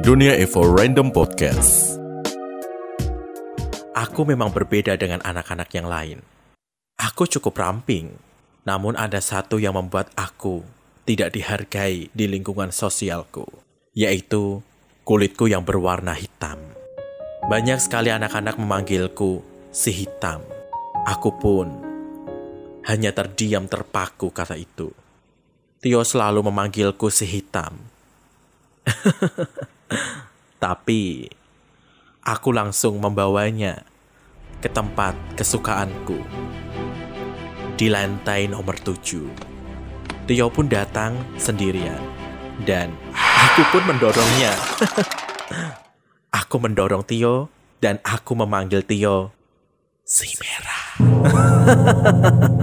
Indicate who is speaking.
Speaker 1: Dunia Evo Random Podcast.
Speaker 2: Aku memang berbeda dengan anak-anak yang lain. Aku cukup ramping, namun ada satu yang membuat aku tidak dihargai di lingkungan sosialku, yaitu kulitku yang berwarna hitam. Banyak sekali anak-anak memanggilku si hitam. Aku pun hanya terdiam terpaku kata itu. Tio selalu memanggilku si hitam. Tapi aku langsung membawanya ke tempat kesukaanku di lantai nomor tujuh. Tio pun datang sendirian dan aku pun mendorongnya. aku mendorong Tio dan aku memanggil Tio si merah.